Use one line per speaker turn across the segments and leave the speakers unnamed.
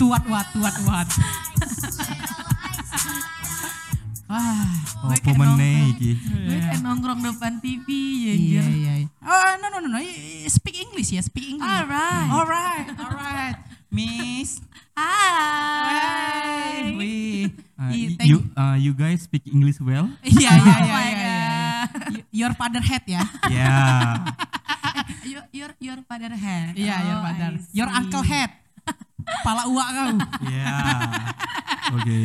what what what what. ah,
Oh, iki.
Gue kayak nongkrong depan TV ya.
iya iya. iya. Oh no no no no, speak English ya, speak English.
Alright.
alright, alright. Miss,
Hai.
we,
Uh,
i-
y-
thank-
you uh, you guys speak English well?
Iya iya
Oh
iya iya. iya. Your father head ya.
Yeah.
Your, your, your father head.
Iya, your
Oh,
father.
I
Your uncle head. Pala uak kau.
Yeah. Oke.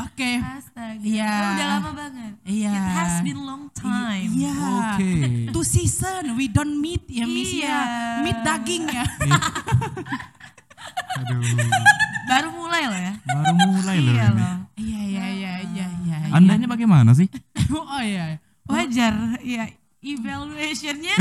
Oke.
Astaga.
Iya.
Oh, udah lama banget.
Iya.
It has been long time.
Iya.
Oke.
Two season we don't meet ya Miss
Iya.
ya. Meet daging ya.
Aduh.
Baru mulai loh ya.
Baru mulai loh
Iya
ini.
loh.
Iya iya iya iya iya.
Andanya bagaimana sih?
Oh iya.
Wajar. Ya, evaluationnya.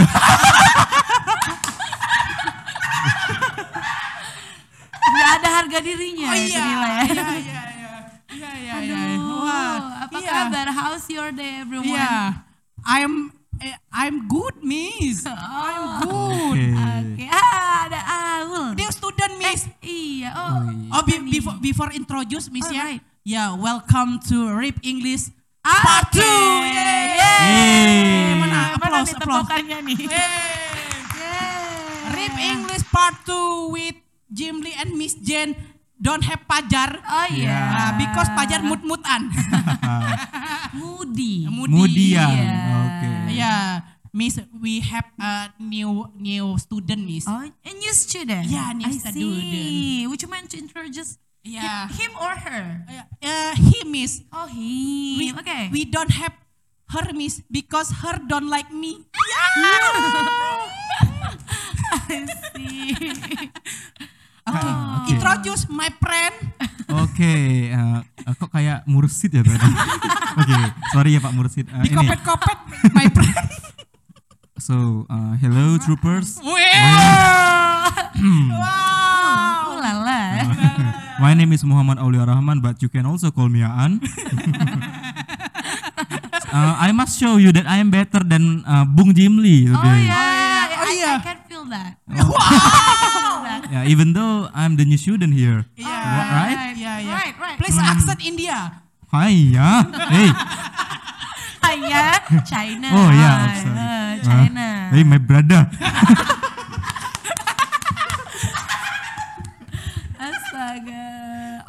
Gak ada harga dirinya
Oh iya.
nilai.
Iya iya iya. Iya iya iya.
Aduh,
Wah,
apa
iya.
kabar? How's your day everyone?
Iya. I'm eh, I'm good, Miss. I'm good.
Oke.
Oke, ah, ada Aul.
Dia student, Miss.
Iya, oh.
Oh, iya.
Oh, be- before before introduce Miss ya.
Alright.
Ya, welcome to RIP English
Ah,
Part 2.
oke.
Yeay.
Mana
Mana
applause,
nih
applause.
tepokannya nih?
Yeay. RIP English Part 2 with Jim Lee and Miss Jen don't have pajar.
Oh iya.
Ah, because pajar mut-mutan.
Moody.
Mudian.
Iya.
Oke.
yeah, Miss, we have a new new student, Miss.
Oh, a new student.
Yeah, new
I
student.
see. Would you mind to introduce
Yeah.
him or her?
Uh, he, Miss.
Oh, him.
We,
okay.
we don't have her, Miss, because her don't like me.
I see.
Introduce my friend.
Oke, eh, eh, kok kayak mursid ya tadi? Oke, sorry ya Pak Mursid. Eh, ini,
Dikopet-kopet my friend.
so uh, hello troopers.
Wow.
Oh, lala.
My name is Muhammad Aulia Rahman, but you can also call me Aan. Uh, I must show you that I am better than uh, Bung Jim Lee
Oh yeah,
Oh,
I,
iya.
I can feel that.
Yeah, even though I'm the new student here.
Yeah.
What, right?
Yeah, yeah.
Right, right.
Please accent India.
Hi, yeah. Hey.
Hiya, China.
Oh yeah,
Hi,
I'm sorry.
uh,
Uh,
China.
hey, my brother.
Astaga.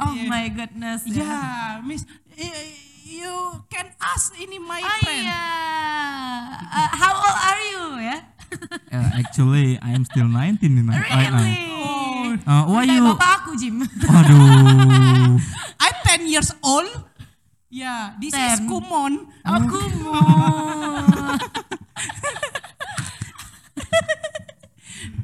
Oh
Yeah.
my goodness. ya.
Yeah, Miss, eh, you can ask ini my
Oh
friend.
iya. Uh, how old are you ya?
Uh, actually, I am still 19 in right now.
Really?
Uh, why
Kayak
you?
bapak aku, Jim.
Aduh.
I'm 10 years old. Yeah, this is
10.
Kumon.
Aku mau.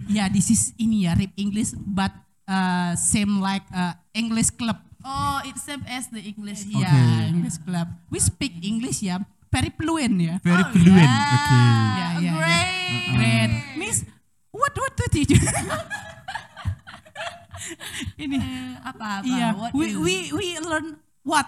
Yeah, this is ini ya, RIP English, but uh, same like uh, English club.
Oh, it's same as the English.
Yeah,
Okay.
English club. We speak English ya, very fluent ya.
Very
Oh,
fluent.
yeah.
Okay.
Yeah, yeah, yeah.
Great.
Miss, what what to teach? ini.
Eh, apa-apa?
Iya,
What
we
is-
we we learn what?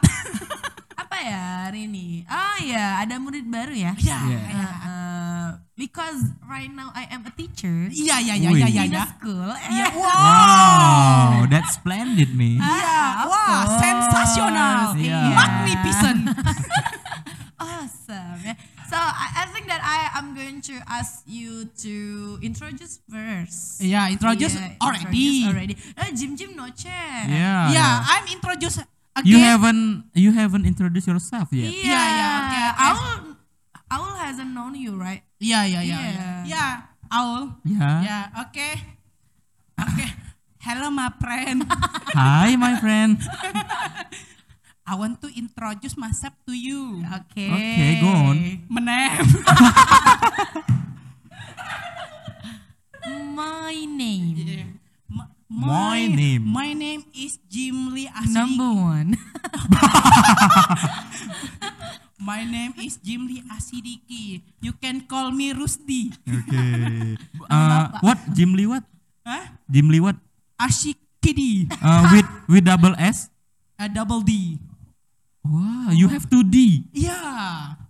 apa ya hari ini? Oh ya, ada murid baru ya.
Ya,
Yeah.
Uh, uh, because right now I am a teacher
Iya, iya, iya, iya, iya,
in
iya.
a school.
Iya,
Eh,
wow.
Wow, that's splendid, me.
Iya, wah, sensasional.
Iya.
Magnificent.
awesome. Yeah. So I, I think that I am going to ask you to introduce first.
Yeah, introduce
Yeah,
already.
introduce already. Eh, Jim Jim no chat.
Yeah.
Yeah, I'm introduce again.
You haven't you haven't introduced yourself yet.
Yeah,
Yeah, yeah, okay.
Aul, Aul hasn't known you, right?
Yeah, yeah, yeah.
Yeah.
Yeah, yeah. I'll.
Yeah.
Yeah, okay. Okay. Hello, my friend.
Hi, my friend.
I want to introduce myself to you.
Okay.
Okay, go on.
Menem.
My name.
M-
My name.
My name is Jim Lee.
Number one.
My name is Jim Lee Asidiki. You can call me Rusdi.
Okay. Uh, what Jim Lee what?
Hah?
Jim Lee what?
Ashikidi.
Uh, with with double S?
A double D.
Wow, you have two D.
Yeah.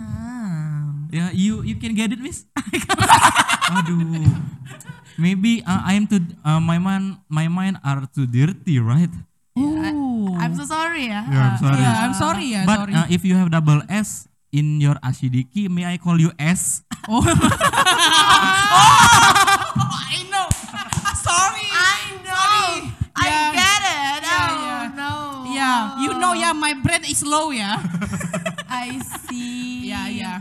Ah.
Yeah, you you can get it, Miss. Aduh. maybe uh, I am too uh, my mind my mind are too dirty, right?
Oh.
I'm so sorry ya.
Yeah, I'm sorry.
Yeah, I'm sorry ya,
But
sorry.
uh, if you have double S in your asidiki, may I call you S?
oh. I ya my brain is low ya.
I see.
Yeah, yeah.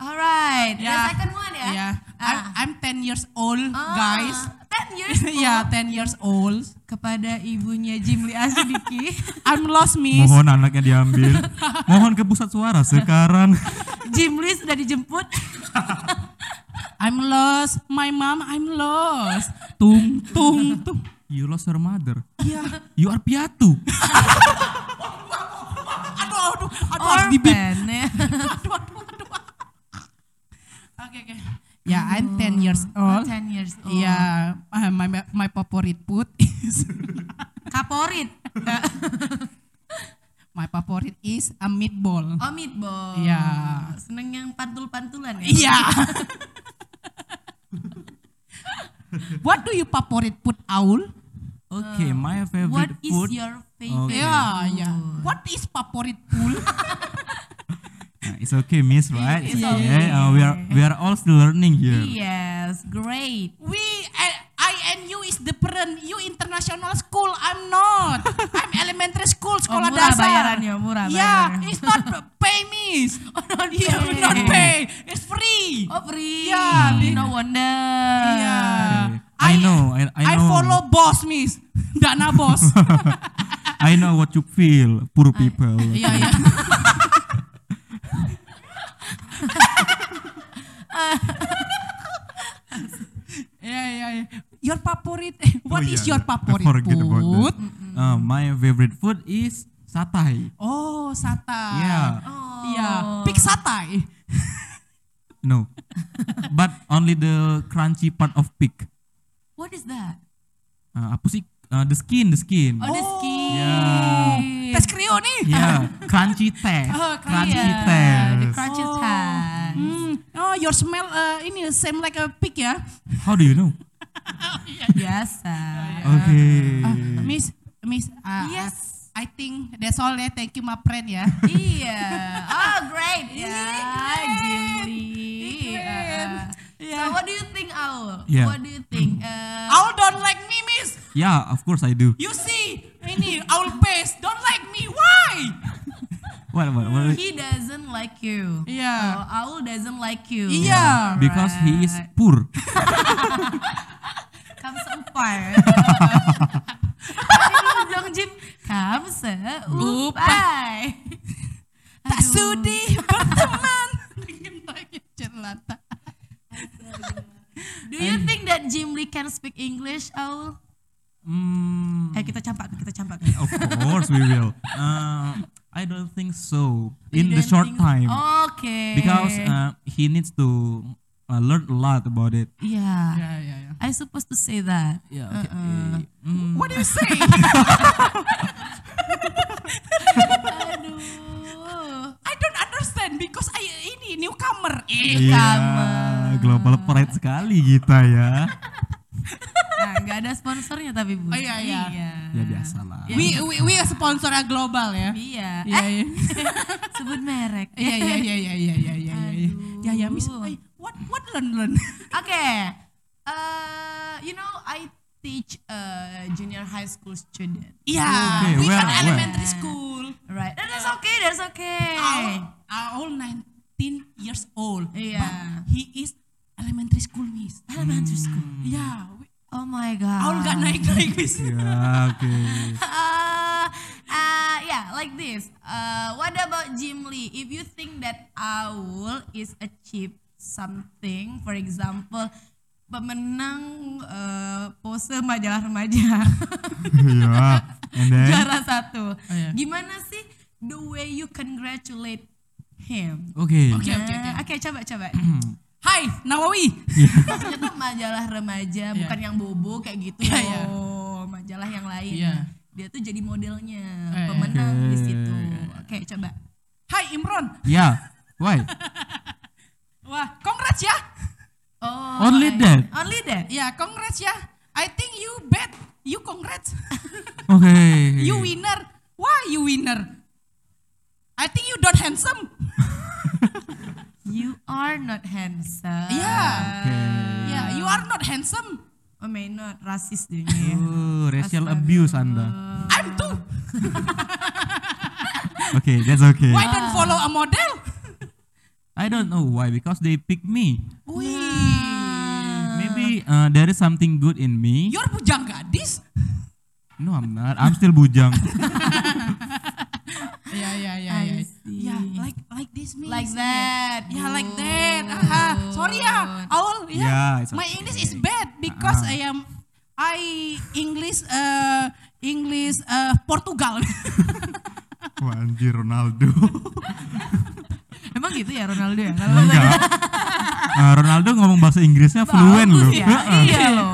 Alright.
Yeah.
The second one ya.
Yeah.
Ah.
I'm, I'm 10 years old,
Ah,
guys.
10 years old.
yeah, 10 years old.
Kepada ibunya Jimli Asidiki.
I'm lost, miss.
Mohon anaknya diambil. Mohon ke pusat suara sekarang.
Jimli sudah dijemput.
I'm lost. My mom, I'm lost. Tung, tung, tung.
You lost your mother.
Yeah.
You are piatu.
Aduh, aduh, harus dibip.
Orphan ya.
Aduh, aduh, aduh. Oke, oke. Yeah, I'm 10 years old.
10 years old.
Yeah, uh, my my favorite food is
Kaporit.
my favorite is a meatball.
Oh meatball.
Iya.
Seneng yang pantul-pantulan ya.
Iya. What do you favorite food, Aul?
Okay, my
What
favorite
is
food.
your favorite?
Okay.
Yeah, yeah. What is favorite food?
Uh, it's okay, Miss, right?
It's
okay.
okay.
Uh, we are we are all still learning here.
Yes, great.
We, I, I and you is different. You international school, I'm not. I'm elementary school, sekolah
Oh, murah
dasar.
bayarannya, murah
Yeah,
bayarannya.
it's not pay, miss.
Oh, not
Yeah,
pay.
not pay. It's free.
Oh free.
Yeah,
no wonder.
Yeah.
I know, I- I know.
follow boss, miss. Dana boss.
I know what you feel, poor people.
Iya, iya. Yeah, yeah, yeah. Your favorite, what
Oh,
is
yeah,
your
I
favorite food?
Uh, my favorite food is satay.
Oh, satay.
Yeah.
Oh.
Iya, pig satay.
No. But only the crunchy part of pig.
What is that?
Uh, apa sih? Uh, the skin, the skin.
Oh, the skin.
Yeah.
Tes krio nih.
Yeah, crunchy taste.
Oh,
crunchy
Yeah,
taste.
the crunchy
Oh.
taste.
Hmm. Oh, your smell uh, ini same like a pig ya.
How do you know?
Biasa.
Okay.
Miss, Miss. Uh,
Yes.
I think that's all ya. Thank you my friend ya.
iya. Oh, great. Ya. Jimli.
Keren.
Uh,
Yeah.
So what do you think, Aul?
Yeah.
What do you think? Uh,
Aul don't like me, Miss.
Yeah, of course I do.
You see, ini Aul face don't like me. Why?
What? What? what?
he doesn't like you.
Iya.
Oh, Aul doesn't like you.
Iya.
Because he is
Right.
poor.
Tadi dulu dong Jim. Kamu seupai.
Tak sudi berteman dengan rakyat jelata.
Do you think that Jim Lee can speak English, Aul?
Mm,
Eh kita campak, kita campak.
of course we will. Uh, I don't think so.
You
In the short
think-
time.
Okay.
Because uh, he needs to uh, learn a lot about it.
yeah.
Ya, ya, ya.
I supposed to say that.
Yeah.
Uh-uh.
Mm,
What do you say?
Aduh.
I don't understand because I ini newcomer.
Iya,
Kamu.
global pride sekali kita ya.
Nggak ada sponsornya tapi bu.
Oh, iya, iya.
Ya biasalah.
We we we sponsor global ya.
Iya.
Iya,
Eh,
iya.
sebut merek.
Iya iya iya iya iya iya iya. iya. Ya ya Miss,
Aduh.
ay, what what learn learn?
Oke. Uh, you know, I teach a junior high school student.
Iya,
Okay,
we
where-
kan
where?
elementary school.
Right. And that's okay. That's okay.
All, all 19 years old.
Iya.
But he is Miss.
Ya, oke.
Uh, uh, yeah, like this. Uh, what about Jim Lee? If you think that Aul is achieve something, for example, pemenang uh, pose majalah remaja
Ya. And then
juara satu,
Oh, iya.
gimana sih the way you congratulate him?
Oke.
Oke, oke, oke.
Oke, coba coba.
Hai, Nawawi.
Ternyata majalah remaja, bukan yang bobo kayak gitu
Iya, iya.
loh, majalah yang lain.
Iya.
Dia tuh jadi modelnya,
iya.
pemenang di
Oke.
situ. Oke, coba.
Hai Imron.
Ya. Why?
Wah, congrats ya.
Oh,
Only
I-
that?
Only that.
Yeah, congrats ya. I think you bet. You congrats.
Okay.
you winner. Why you winner? I think you don't handsome.
You are not handsome.
Yeah.
Okay.
Yeah, you are not handsome.
Oh, may not rasis dunia ya.
Oh, racial abuse Anda.
I'm too.
Okay, that's okay.
Why don't follow a model?
I don't know why because they pick me.
Wih.
Maybe uh, there is something good in me.
You're bujang gadis.
No, I'm not. I'm still bujang.
like
that.
Yeah, like that. Aha. Sorry ya, Aul. Yeah.
Yeah, it's
My
okay.
English is bad because
Ah.
I am I English uh English uh Portugal.
Wah, anjir Ronaldo.
Emang gitu ya Ronaldo ya? Kalau
Enggak. Uh, Ronaldo ngomong bahasa Inggrisnya fluent loh.
ya,
Heeh.
iya loh.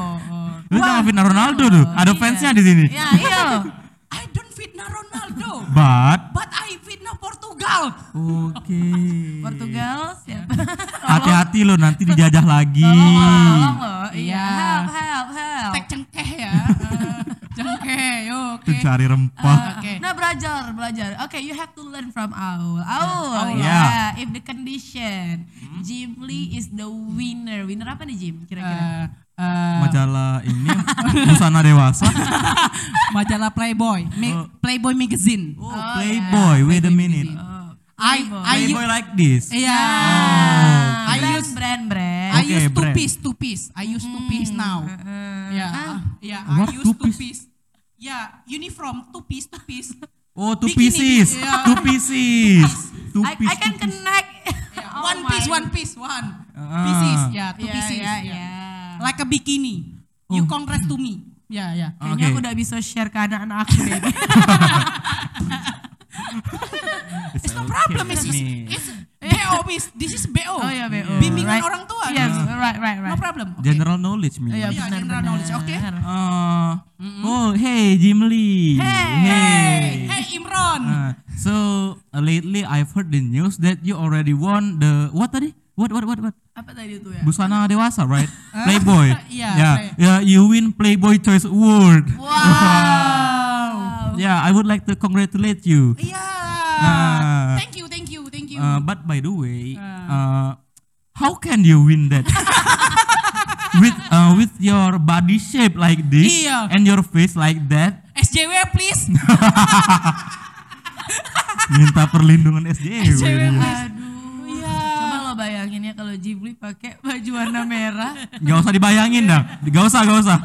Lu jangan fitnah Ronaldo tuh. Ada
Iya.
fansnya di sini.
Ya, iya loh.
I don't fitnah Ronaldo,
But
but I fitnah Portugal.
oke.
Portugal siapa?
Hati-hati lo nanti dijajah lagi.
Tolong loh. Iya.
Iya.
Help, help, help.
Tek cengkeh ya. Eh, cengkeh, yo, oke.
Pencari rempah.
Oke.
Nah belajar, belajar. Okay, you have to learn from Aul. Aul,
Aul.
yeah. If the condition, Jim Lee is the winner. Winner apa nih Jim? Kira-kira?
Eh, eh,
Majalah ini busana dewasa.
majalah Playboy, Ma- Playboy magazine.
Oh, Playboy. Wait a minute.
Oh,
I
Playboy.
I
Playboy like this.
yeah.
Ah,
I use
brand, brand.
I
Okay,
use two
brand.
piece, two piece. I use two piece now. Yeah,
Ah.
yeah.
What,
I use
two
two
piece?
piece. Yeah, uniform two piece, two piece.
Oh, two
Bikini,
pieces.
yeah.
Two pieces. Two
I,
piece.
I can
two piece.
connect.
Yeah,
Oh
one
my-
piece, one piece, one
Ah.
pieces. Yeah, two
Yeah,
pieces.
yeah,
yeah.
yeah.
Like a bikini. You congrats to me. Yeah, yeah.
Kayaknya
Oke.
aku udah bisa share ke anak-anak aku deh.
It's no
okay
problem. It's, it's BO, miss. This is BO.
Oh ya, BO.
Bimbingan
Right.
orang tua.
Yes,
miss.
right, right, right.
No problem. Okay.
General knowledge me.
Iya,
Yeah,
benar,
general
benar.
knowledge, oke.
Uh, Oh, hey Jim Lee.
Hey.
Hey, hey Imron.
Uh, so uh, lately I've heard the news that you already won the what tadi? What what what what?
Apa tadi itu ya?
Busana dewasa, right? Playboy.
Iya,
Yeah.
play-
Yeah, you win Playboy Choice Award.
Wow.
Yeah, I would like to congratulate you.
Yeah.
Ah.
thank you, thank you, thank you.
Uh, but by the way, uh, how can you win that? with uh, with your body shape like this
Iya.
and your face like that,
SJW please.
minta perlindungan SJW.
SJW please.
Kalau Ghibli pakai baju warna merah.
Gak usah dibayangin dah, gak usah, gak usah.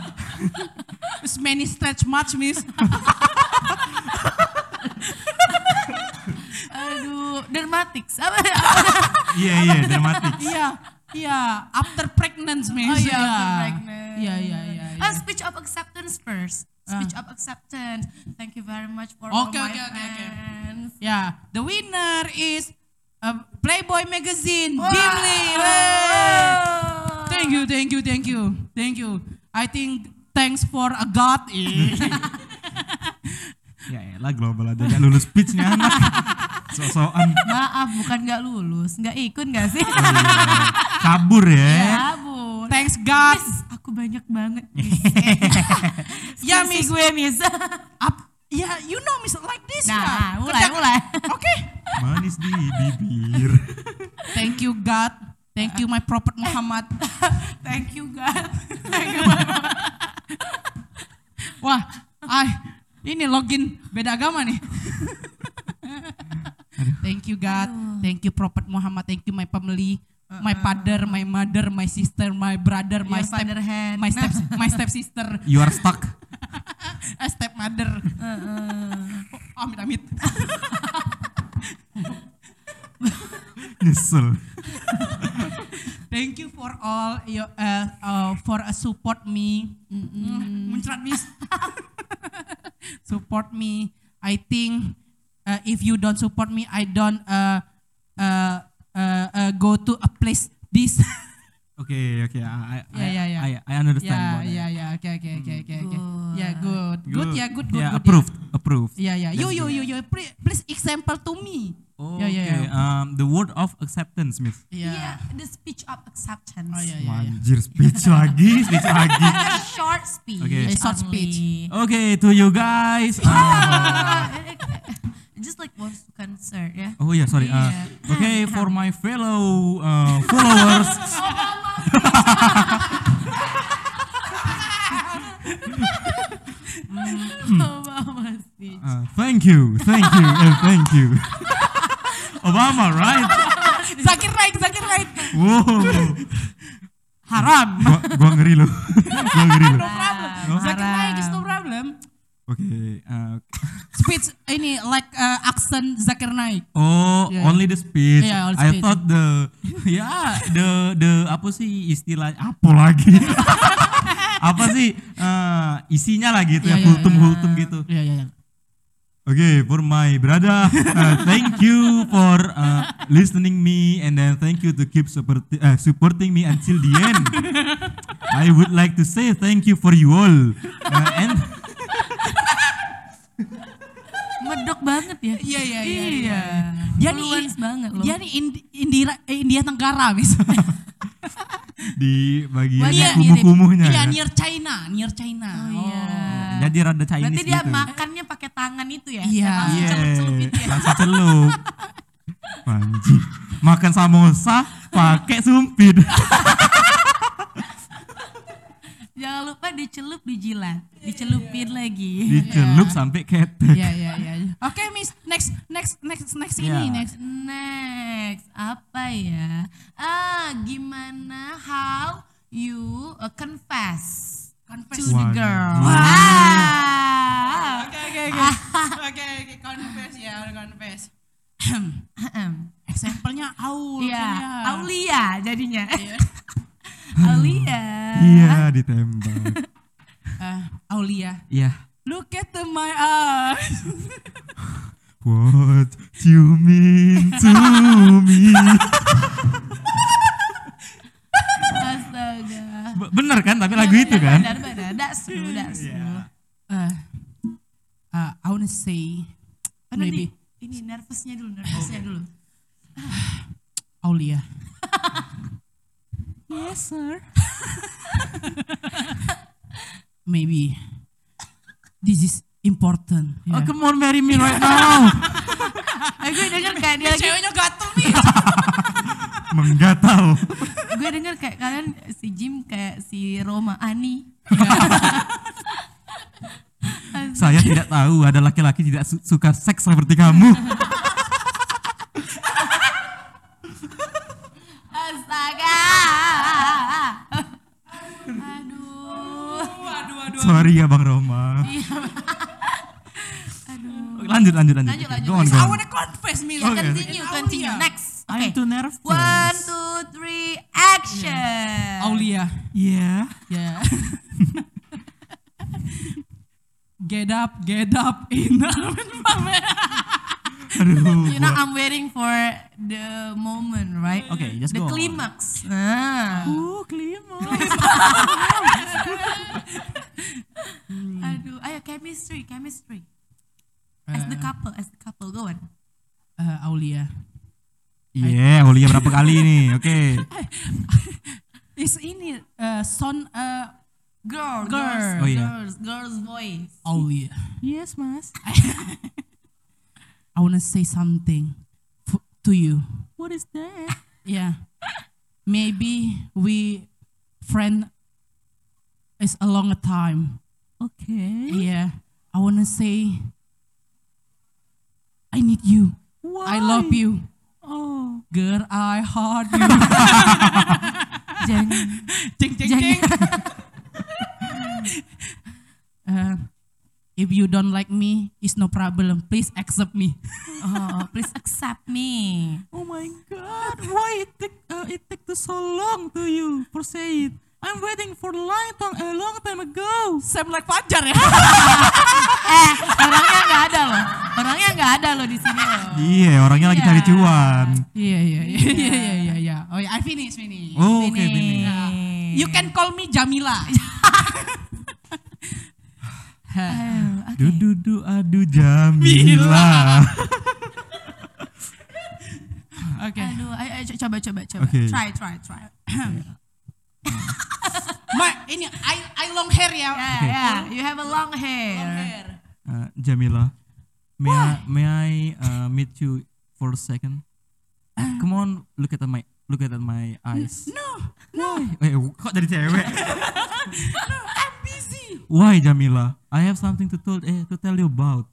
It's many stretch much, miss.
Aduh, dermatix. Apa?
Iya iya, dramatik.
Iya, iya. After pregnant, miss.
Oh iya, after pregnant.
Iya, iya, iya. iya.
Ah, speech of acceptance first. Speech of acceptance. Thank you very much for all
Oke,
my
oke, oke, oke.
friends.
Yeah, the winner is uh, Playboy magazine,
Wow.
Lee. Hey. Thank you, thank you, thank you, thank you. I think thanks for a God.
Ya elah global aja gak lulus speech nih anak. Sosokan
Maaf, bukan nggak lulus, nggak ikut nggak sih?
kabur ya.
Ya, Bu.
thanks God.
Miss, aku banyak banget. Miss.
Ya, Miss.
gue, Miss.
Up, yeah, you know, Miss, like this.
Nah,
ya.
mulai,
Kerja-
mulai.
Oke.
Manis di bibir.
Thank you God. Thank you my Prophet Muhammad.
Thank you, God.
Wah, ay, ini login beda agama nih. Thank you God. Thank you Prophet Muhammad. Thank you my family. My father, my mother, my sister, my brother, my
Your
step, my step, my step sister,
You are stuck.
step mother. Oh, amit amit.
Nyesel.
Thank you for all your uh, uh, for uh, support me. Mm, Muncrat miss. support me. I think uh, if you don't support me, I don't uh, uh, uh, uh, go to a place this.
Oke oke, I, I,
Yeah, yeah, yeah.
I, I understand.
yeah,
about that.
yeah, yeah. Okay, okay, okay, okay, okay.
Good.
Yeah, good, good, yeah, good, good,
Yeah,
good.
approved, approved.
Yeah, yeah. You, you,
good.
you, you. Please example to me.
Oh,
Yeah, yeah,
Okay,
yeah.
um, the word of acceptance, Miss.
Yeah.
Yeah, the speech of acceptance.
Oh yeah, yeah, yeah.
Anjir, speech lagi, speech lagi.
Short speech.
Okay.
A short speech.
Okay, to you guys. uh,
Just like wants to concern, ya.
oh yeah, sorry. Uh, okay, for my fellow uh, followers.
Obama speech.
Uh, thank you, thank you, and thank you. Obama, right?
Zakir Naik, Zakir Naik.
Wow.
Haram.
Gua, gua ngeri loh. gua ngeri loh.
No problem. Zakir Naik is no problem.
Oke. uh,
Speech ini like uh, accent Zakir Naik.
oh,
Yeah.
only the speech.
Yeah, only
I
speech.
thought the ya the the apa sih istilah apa lagi? apa sih uh, isinya lah gitu ya,
Yeah, yeah,
hultum
yeah.
hultum gitu.
Ya ya ya.
Okay, for my brother, uh, thank you for uh, listening me and then thank you to keep support, uh, supporting me until the end. I would like to say thank you for you all. Uh, and
Medok banget ya.
Iya iya iya.
Iya.
Dia nih
Influence banget loh.
Dia nih Indi- Indira eh, India Tenggara misalnya.
di bagian
Iya,
kumuh-kumuhnya
Iya
ya.
near China, near China.
Oh, iya.
Jadi rada Chinese
Berarti dia
gitu.
makannya pakai tangan itu ya?
Iya.
Iya,
celup-celup itu ya?
langsung celup. Anjing. Makan samosa pakai sumpit.
Jangan lupa dicelup, dijilat. Dicelupin lagi.
Dicelup sampai ketek.
Iya iya iya. Oke, Miss, next next next next ini
Iya.
next.
Next, apa ya? Ah, gimana how you uh, confess,
Confess.
to the girl?
Wah.
Ah.
Oke oke oke. Oke oke confess ya, confess. Example-nya Aul.
Iya,
ya.
Aulia jadinya.
Iya.
Aulia.
Iya, ditembak.
Eh, Aulia.
Iya.
Look at the my eyes.
What you mean to me?
Astaga.
Bener kan? Tapi lagu itu kan?
Benar, benar. That's true, that's true.
Iya.
Uh, uh, I wanna say
Oh,
maybe
ini nervousnya dulu, nervousnya dulu.
Aulia. yes, sir. maybe this is important.
Oh,
Yeah.
come on, marry me right now.
Gue denger kayak dia lagi,
Ceweknya gatel nih.
Menggatal.
gue denger kayak kalian si Jim kayak si Roma Ani.
Saya tidak tahu ada laki-laki tidak su- suka seks seperti kamu.
Astaga.
Sorry ya Bang Roma.
Aduh.
Lanjut, lanjut, lanjut.
Lanjut,
Oke,
lanjut.
Go on, go
I
on.
wanna confess.
Ya,
Oke.
continue, continue. Next. Oke.
I'm too nervous.
One, two, three, action.
Aulia.
Yeah.
Yeah. get up, get up in
Aduh.
You know, I'm waiting for the moment, right?
Okay, just
the
go on.
climax. Ah.
Oh, klima.
Aduh, ayo chemistry, chemistry. As the couple, as the couple, go on.
Uh, Aulia.
Iya, Aulia berapa kali nih? Oke.
Is ini uh, son uh,
Girl,
Girl.
girls,
Oh, iya.
girls, girls voice.
Aulia.
Yes, Mas.
I wanna say something to you.
What is that?
Yeah. Maybe we friend is a long time.
Okay.
Yeah. I wanna say I need you. I love you.
Oh.
Girl, I heart you. Cing, cing,
Jangan.
cing. Uh, if you don't like me, it's no problem. Please accept me.
oh, please accept me.
Oh my God! Why it take uh, it take so long to you for say it? I'm waiting for the line tong a long time ago.
Sam like Fajar ya.
Eh, orangnya nggak ada loh. Orangnya nggak ada loh di sini loh.
Iya, orangnya lagi
Iya.
cari cuan.
Iya iya iya iya iya iya iya. Oh ya, I finish finish.
Oh, oke,
Finish.
Bini.
You can call me Jamila.
Ayo, oke.
Du du du adu Jamila.
co- coba coba coba.
Okay.
Try try try.
Ma, ini I, I long hair ya.
Yeah, yeah. You have a long hair.
Long hair.
Uh, Jamila, may I may I uh, meet you for a second? Come on, look at my look at my eyes.
No, no,
Eh, kok jadi cewek?
I'm busy.
Why, Jamila? I have something to tell eh, to tell you about.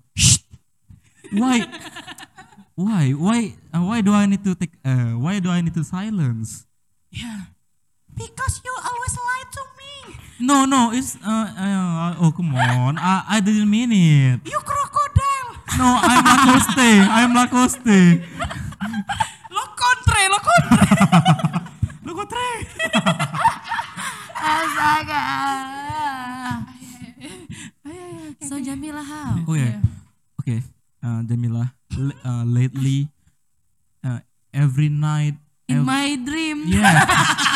Why? Why? Why? Uh, why do I need to take? Uh, why do I need to silence?
Yeah. Because you always lie to me.
No, no. It's uh, uh, oh come on. I, I didn't mean it.
You crocodile.
No, I'm Lacoste. I'm Lacoste.
Lo kontre, lo kontre.
Lacoste.
Astaga. So Jamila how?
Okay. Okay. Uh, Jamila. Uh, lately, uh, every night.
In
ev-
my dream.
Yeah.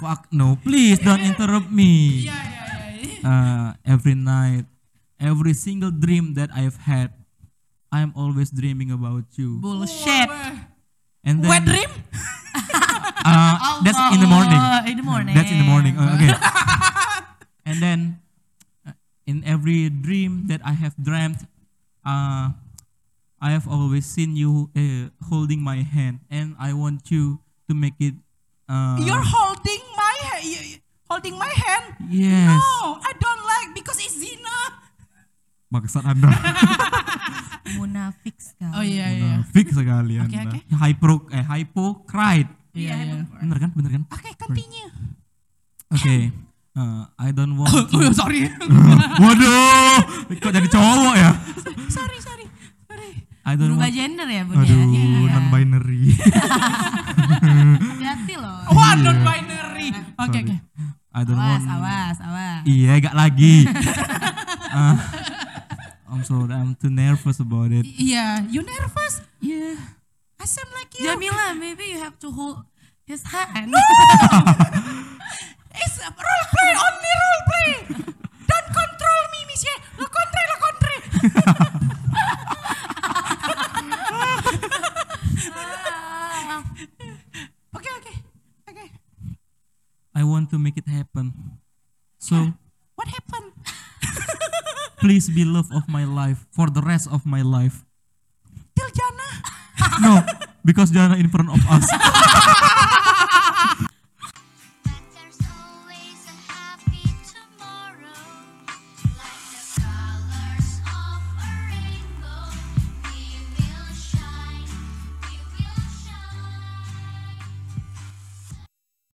Fuck no, please don't interrupt me.
Yeah, yeah, yeah.
Uh, every night, every single dream that I've had, I'm always dreaming about you.
Bullshit.
And then,
Wet dream?
Uh, that's in the morning.
Oh, in the morning.
That's in the morning. Uh, okay. and then, uh, in every dream that I have dreamt, uh, I have always seen you uh, holding my hand, and I want you to make it. Uh,
You're holding my hand. Holding my hand?
yes.
No, I don't like because it's zina.
Maksud anda
Munafik sekali.
Oh iya iya.
fix sekali
Oke,
anda.
oke.
Hypo, eh hypocrite.
Iya iya.
Bener kan? Bener kan?
Oke, continue.
Oke. Uh, I don't want
Oh,
to.
sorry.
Waduh, kok jadi cowok ya?
sorry, sorry. Sorry.
I don't
Berubah
want.
gender ya bun ya?
Aduh,
Iya.
non binary.
Hati-hati loh.
Wah, non binary. Oke, oke.
I don't
Awas,
want.
awas, awas.
Iya, gak lagi. Ah, I'm sorry, I'm too nervous about it.
Iya, you nervous?
Yeah.
I seem like you.
Jamila, maybe you have to hold his hand.
It's a role play, only role play. Don't control me, monsieur. Lo contre, lo contre. Oke, oke. Oke.
I want to make it happen. So,
What happened?
Please be love of my life for the rest of my life.
Till Jana.
No, because Jana in front of us.